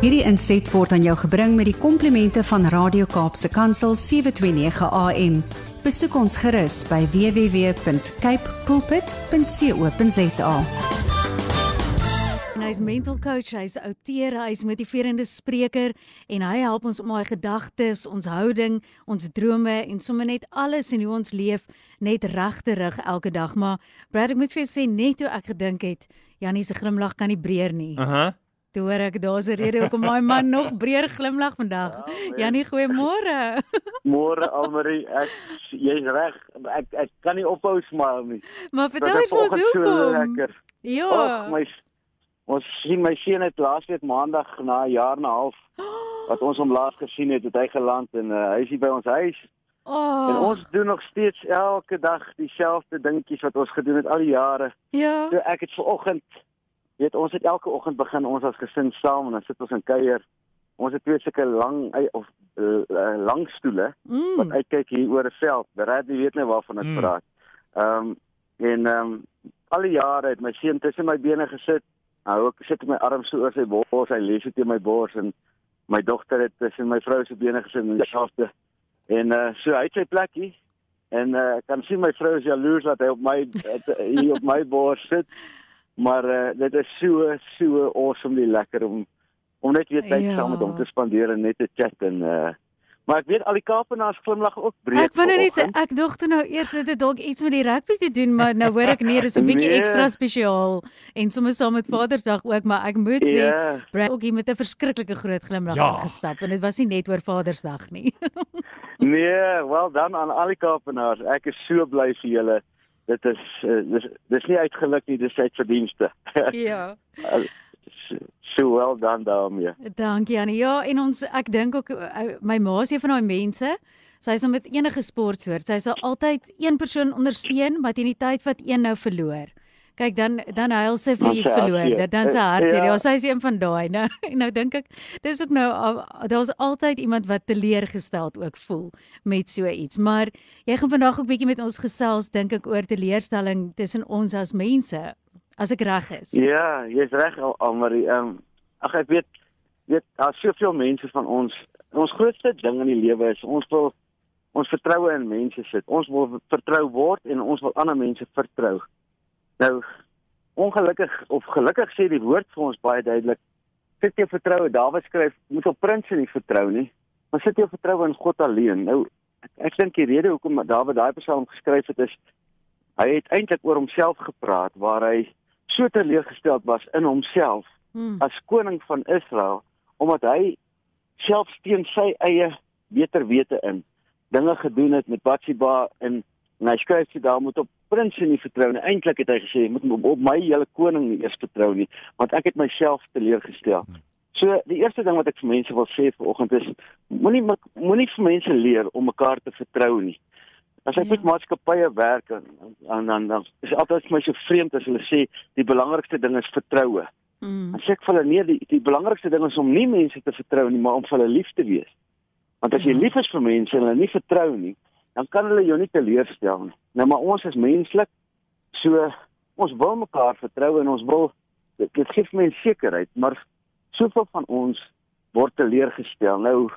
Hierdie inset word aan jou gebring met die komplimente van Radio Kaapse Kansel 729 AM. Besoek ons gerus by www.cape pulpit.co.za. En hy's mental coach, hy's outeur, hy's motiverende spreker en hy help ons om ons gedagtes, ons houding, ons drome en sommer net alles in hoe ons leef net reg te rig elke dag. Maar Brad, ek moet vir jou sê net toe ek gedink het, Janie se glimlag kan nie breër nie. Aha. Toe hoor ek daar's 'n rede hoekom my man nog breër glimlag vandag. Ja. Janie, goeiemôre. Môre Almarie, ek jy's reg. Ek ek kan nie ophou smile nie. Maar vertel eens ons vanoggend so hoekom. lekker. Ja. Ag, my ons sien my seun het laasweek maandag na 'n jaar en 'n half wat ons hom laas gesien het, het hy geland en uh, hy is hier by ons huis. Oh. En ons doen nog steeds elke dag dieselfde dingetjies wat ons gedoen het al die jare. Ja. So ek het vanoggend weet ons het elke oggend begin ons as gesin saam en dan sit ons in kuier. Ons het twee sulke lang ei- of uh, lang stoele wat Mm. uitkyk hier oor 'n veld. Brad, jy weet nou waarvan ek Mm. praat. Ehm um, en ehm um, al die jare het my seun tussen my bene gesit. Nou ek sit met my arm so oor sy bors, hy lees dit in my bors en my dogter het tussen my vrou se bene gesit en dieselfde. En uh so hy het sy plekkie en uh kan sien my vrou is jaloers dat hy op my het, hier op my bors sit. Maar uh dit is so so awesomely lekker om om net weer tyd Ja. saam met hom te spandeer en net te chat en uh maar ek weet al die Kaapenaars glimlag ook breed. Ek wou nou net ek dink nou eers dit het dalk iets met die rugby te doen, maar nou hoor ek nee, dis 'n bietjie Nee. ekstra spesiaal en sommer saam met Vadersdag ook, maar ek moet sê Ja. Brad ook hier met 'n verskriklike groot glimlag Ja. ingestap en dit was nie net oor Vadersdag nie. Nee, wel dan aan al die Kaapenaars. Ek is so bly vir julle. Dit is uh, dis dis nie uitgeluk nie, dis uit verdienste. ja. so, wel dan daarmee. Dankie Annie. Ja, en ons ek dink ook uh, my ma is een van daai mense. Sy is met enige sportsoort. Sy sal altyd een persoon ondersteun, maar teen die tyd wat een nou verloor. Kyk dan dan huil sy vir die hartseer. verloor. Dan sy hartseer. Ja. Ja. ja, sy is een van daai, né? En nou dink ek dis ook nou daar's altyd iemand wat teleurgesteld ook voel met so iets. Maar jy gaan vandag ook bietjie met ons gesels dink ek oor teleurstelling tussen ons as mense. As ek reg is. Ja, jy's reg al, al maar ehm um, ag ek weet weet daar's soveel mense van ons. Ons grootste ding in die lewe is ons wil ons vertroue in mense sit. Ons wil vertrou word en ons wil ander mense vertrou. Nou ongelukkig of gelukkig sê die woord vir ons baie duidelik sit jou vertroue Dawid skryf moet op prinses nie vertrou nie maar sit jou vertroue in God alleen nou ek, ek dink die rede hoekom Dawid daai psalm geskryf het is hy het eintlik oor homself gepraat waar hy so teleurgesteld was in homself Hmm. as koning van Israel omdat hy self teen sy eie beter wete in dinge gedoen het met Batsheba en en hy skryf sy daar moet op prinses nie vertrou nie. Eintlik het hy gesê jy moet op, op my hele koning nie eers vertrou nie, want ek het myself teleurgestel. So die eerste ding wat ek vir mense wil sê vanoggend is moenie moenie vir mense leer om mekaar te vertrou nie. As ek Ja. met maatskappye werk en dan dan dan is altyd vir my so vreemd as hulle sê die belangrikste ding is vertroue. Mm. Sê ek vir hulle nee, die, die belangrikste ding is om nie mense te vertrou nie, maar om vir hulle lief te wees. Want as jy Ja. lief is vir mense en hulle nie vertrou nie, dan kan hulle jou nie teleurstel nie. Nou maar ons is menslik. So ons wil mekaar vertrou en ons wil dit, dit gee vir mense sekerheid, maar soveel van ons word teleurgestel. Nou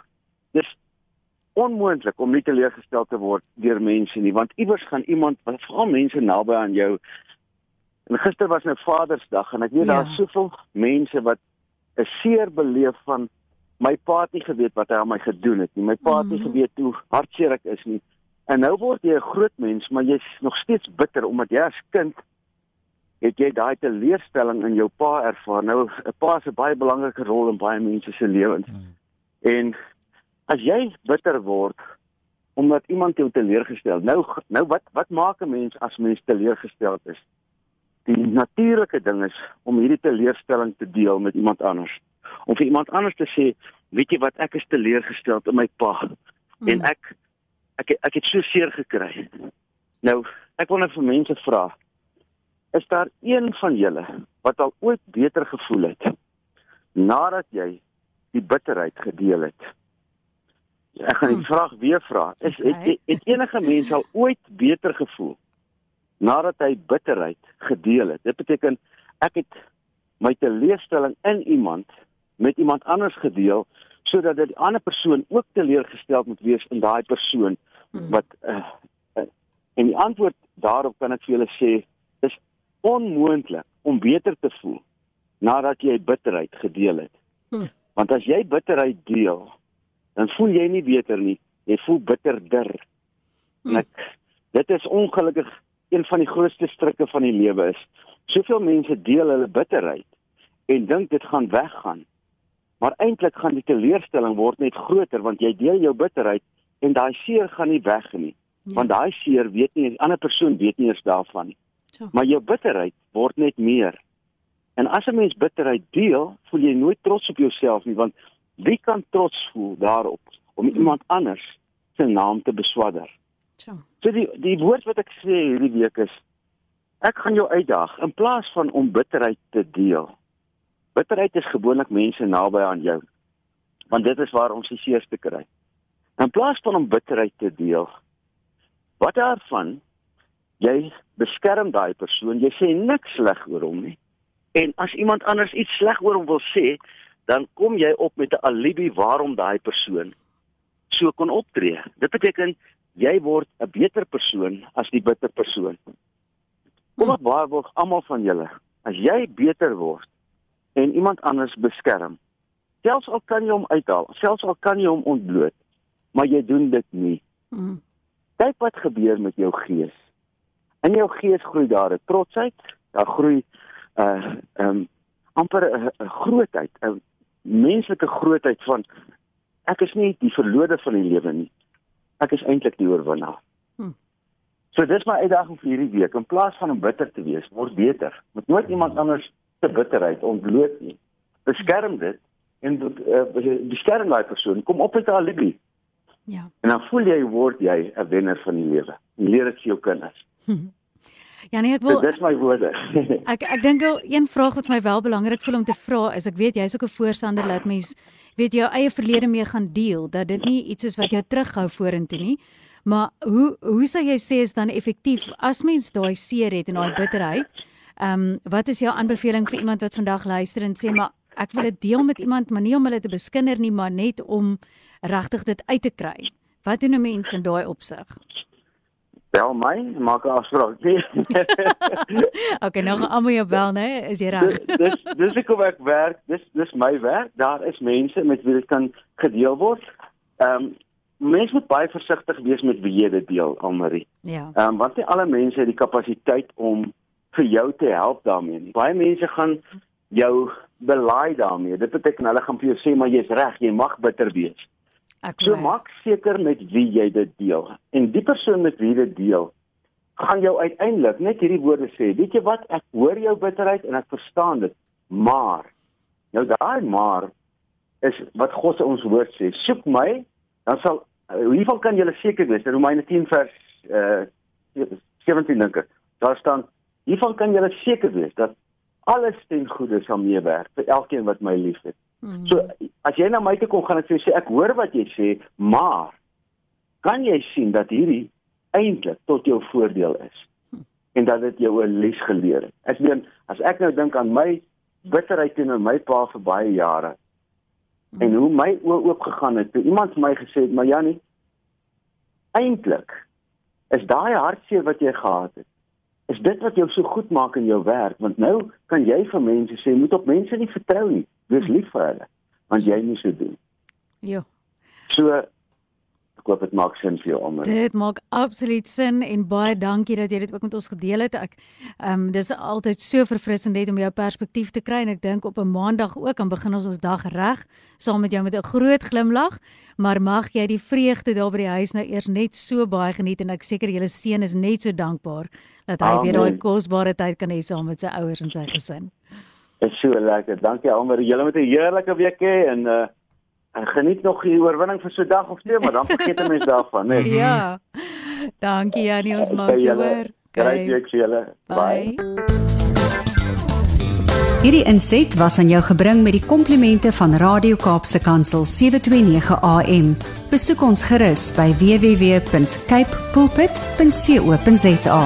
dis onmoontlik om nie teleurgestel te word deur mense nie, want iewers gaan iemand, veral mense naby aan jou En gister was nou Vadersdag en ek weet Ja. ja. daar's soveel mense wat 'n seer beleef van my pa het nie geweet wat hy aan my gedoen het nie. My pa het nie Mhm. geweet hoe hartseer ek is nie. En nou word jy 'n groot mens, maar jy's nog steeds bitter omdat jy as kind het jy daai teleurstelling in jou pa ervaar. Nou 'n pa se baie belangrike rol in baie mense se lewens. Hmm. En as jy bitter word omdat iemand jou teleurgestel. Nou nou wat wat maak 'n mens as mens teleurgestel is? Die natuurlike ding is om hierdie teleurstelling te deel met iemand anders. Om vir iemand anders te sê, weet jy wat, ek is teleurgestel in my pa Mm. en ek ek ek het so seer gekry. Nou, ek wil net vir mense vra, is daar een van julle wat al ooit beter gevoel het nadat jy die bitterheid gedeel het? Ek gaan die Hmm. vraag weer vra. Is het, het, het enige mens al ooit beter gevoel nadat hy bitterheid gedeel het? Dit beteken ek het my teleurstelling in iemand met iemand anders gedeel sodat dat die ander persoon ook teleurgestel moet wees in daai persoon hmm. wat uh, uh, en die antwoord daarop kan ek vir julle sê is onmoontlik om beter te voel nadat jy bitterheid gedeel het. Hmm. Want as jy bitterheid deel, dan voel jy nie beter nie, jy voel bitterder. Hmm. Ek, dit is ongelukkig een van die grootste strikke van die lewe is. Soveel mense deel hulle bitterheid en dink dit gaan weggaan. Maar eintlik gaan die teleurstelling word net groter want jy deel jou bitterheid en daai seer gaan nie weg nie. Ja. Want daai seer weet nie 'n ander persoon weet nie eens daarvan nie. So. Maar jou bitterheid word net meer. En as 'n mens bitterheid deel, voel jy nooit trots op jouself nie want wie kan trots voel daarop om hmm. iemand anders se naam te beswadder? So. So die die woord wat ek sê hierdie week is ek gaan jou uitdaag in plaas van om bitterheid te deel. Bitterheid is gewoonlik mense naby aan jou. Want dit is waar ons die seerste kry. In plaas van om bitterheid te deel, wat daarvan jy beskerm daai persoon, jy sê niks sleg oor hom nie. En as iemand anders iets sleg oor hom wil sê, dan kom jy op met 'n alibi waarom daai persoon so kon optree. Dit beteken jy word 'n beter persoon as die bitter persoon. Kom ek waarborg almal van julle, as jy beter word en iemand anders beskerm, selfs al kan jy hom uithaal, selfs al kan jy hom ontbloot, maar jy doen dit nie. Mm. Kyk wat gebeur met jou gees. In jou gees groei daar 'n trotsheid, daar groei 'n uh, um, amper 'n grootheid, 'n menslike grootheid van ek is nie die verlode van die lewe nie ek is eintlik die oorwinnaar. Hm. So dis my uitdaging vir hierdie week. In plaas van om bitter te wees, word beter. Moet nooit iemand anders se bitterheid ontbloot nie. Beskerm dit en uh, beskerm daai persoon. Kom op met 'n alibi. Ja. En dan voel jy word jy 'n wenner van die lewe. Leer dit vir jou kinders. Hm. Ja nee, ek wil Dis my woorde. ek ek dink een vraag wat my wel belangrik voel om te vra is ek weet jy's ook 'n voorstander dat mens weet jou eie verlede mee gaan deel dat dit nie iets is wat jou terughou vorentoe nie. Maar hoe hoe sou jy sê is dan effektief as mens daai seer het en daai bitterheid? Ehm um, wat is jou aanbeveling vir iemand wat vandag luister en sê maar ek wil dit deel met iemand maar nie om hulle te beskinder nie maar net om regtig dit uit te kry. Wat doen 'n mens in daai opsig? bel my, maak 'n afspraak. Nee. okay, nou gaan almal jou bel, né? Is jy reg? dis dis ek kom ek werk. Dis dis my werk. Daar is mense met wie dit kan gedeel word. Ehm um, mense moet baie versigtig wees met wie jy dit deel, Almarie. Ja. Ehm um, want nie alle mense het die kapasiteit om vir jou te help daarmee nie. Baie mense gaan jou belaai daarmee. Dit beteken hulle gaan vir jou sê maar jy's reg, jy mag bitter wees. Ek so maak seker met wie jy dit deel. En die persoon met wie jy dit deel, gaan jou uiteindelik net hierdie woorde sê. Weet jy wat? Ek hoor jou bitterheid en ek verstaan dit. Maar nou daai maar is wat God se ons woord sê. Soek my, dan sal hiervan kan jy seker wees. Romeine 10 vers uh 17 dink ek. Daar staan hiervan kan jy seker wees dat alles ten goeie sal meewerk vir elkeen wat my liefhet. Hmm. So as jy na my toe kom gaan ek vir jou sê ek hoor wat jy sê, maar kan jy sien dat hierdie eintlik tot jou voordeel is hmm. en dat dit jou 'n les geleer het. Ek meen as ek nou dink aan my bitterheid teenoor my pa vir baie jare hmm. en hoe my oë oop gegaan het toe iemand vir my gesê het, "Maar Jannie, eintlik is daai hartseer wat jy gehad het, is dit wat jou so goed maak in jou werk, want nou kan jy vir mense sê, moet op mense nie vertrou nie." Wees lief vir hulle want jy moet so doen. Ja. So ek hoop dit maak sin vir jou almal. Dit maak absoluut sin en baie dankie dat jy dit ook met ons gedeel het. Ek ehm um, dis altyd so verfrissend net om jou perspektief te kry en ek dink op 'n maandag ook aan begin ons ons dag reg saam met jou met 'n groot glimlag, maar mag jy die vreugde daar by die huis nou eers net so baie geniet en ek seker julle seun is net so dankbaar dat hy Amen. weer daai kosbare tyd kan hê saam met sy ouers en sy gesin. Is so lekker. Dankie almal. Julle moet 'n heerlike week hê en uh en geniet nog die oorwinning vir so 'n dag of twee, maar dan vergeet 'n mens daarvan, né? Nee. Ja. Dankie Janie, ons maak jou hoor. Kry jy julle. Bye. Hierdie inset was aan jou gebring met die komplimente van Radio Kaapse Kansel 729 AM. Besoek ons gerus by www.cape pulpit.co.za.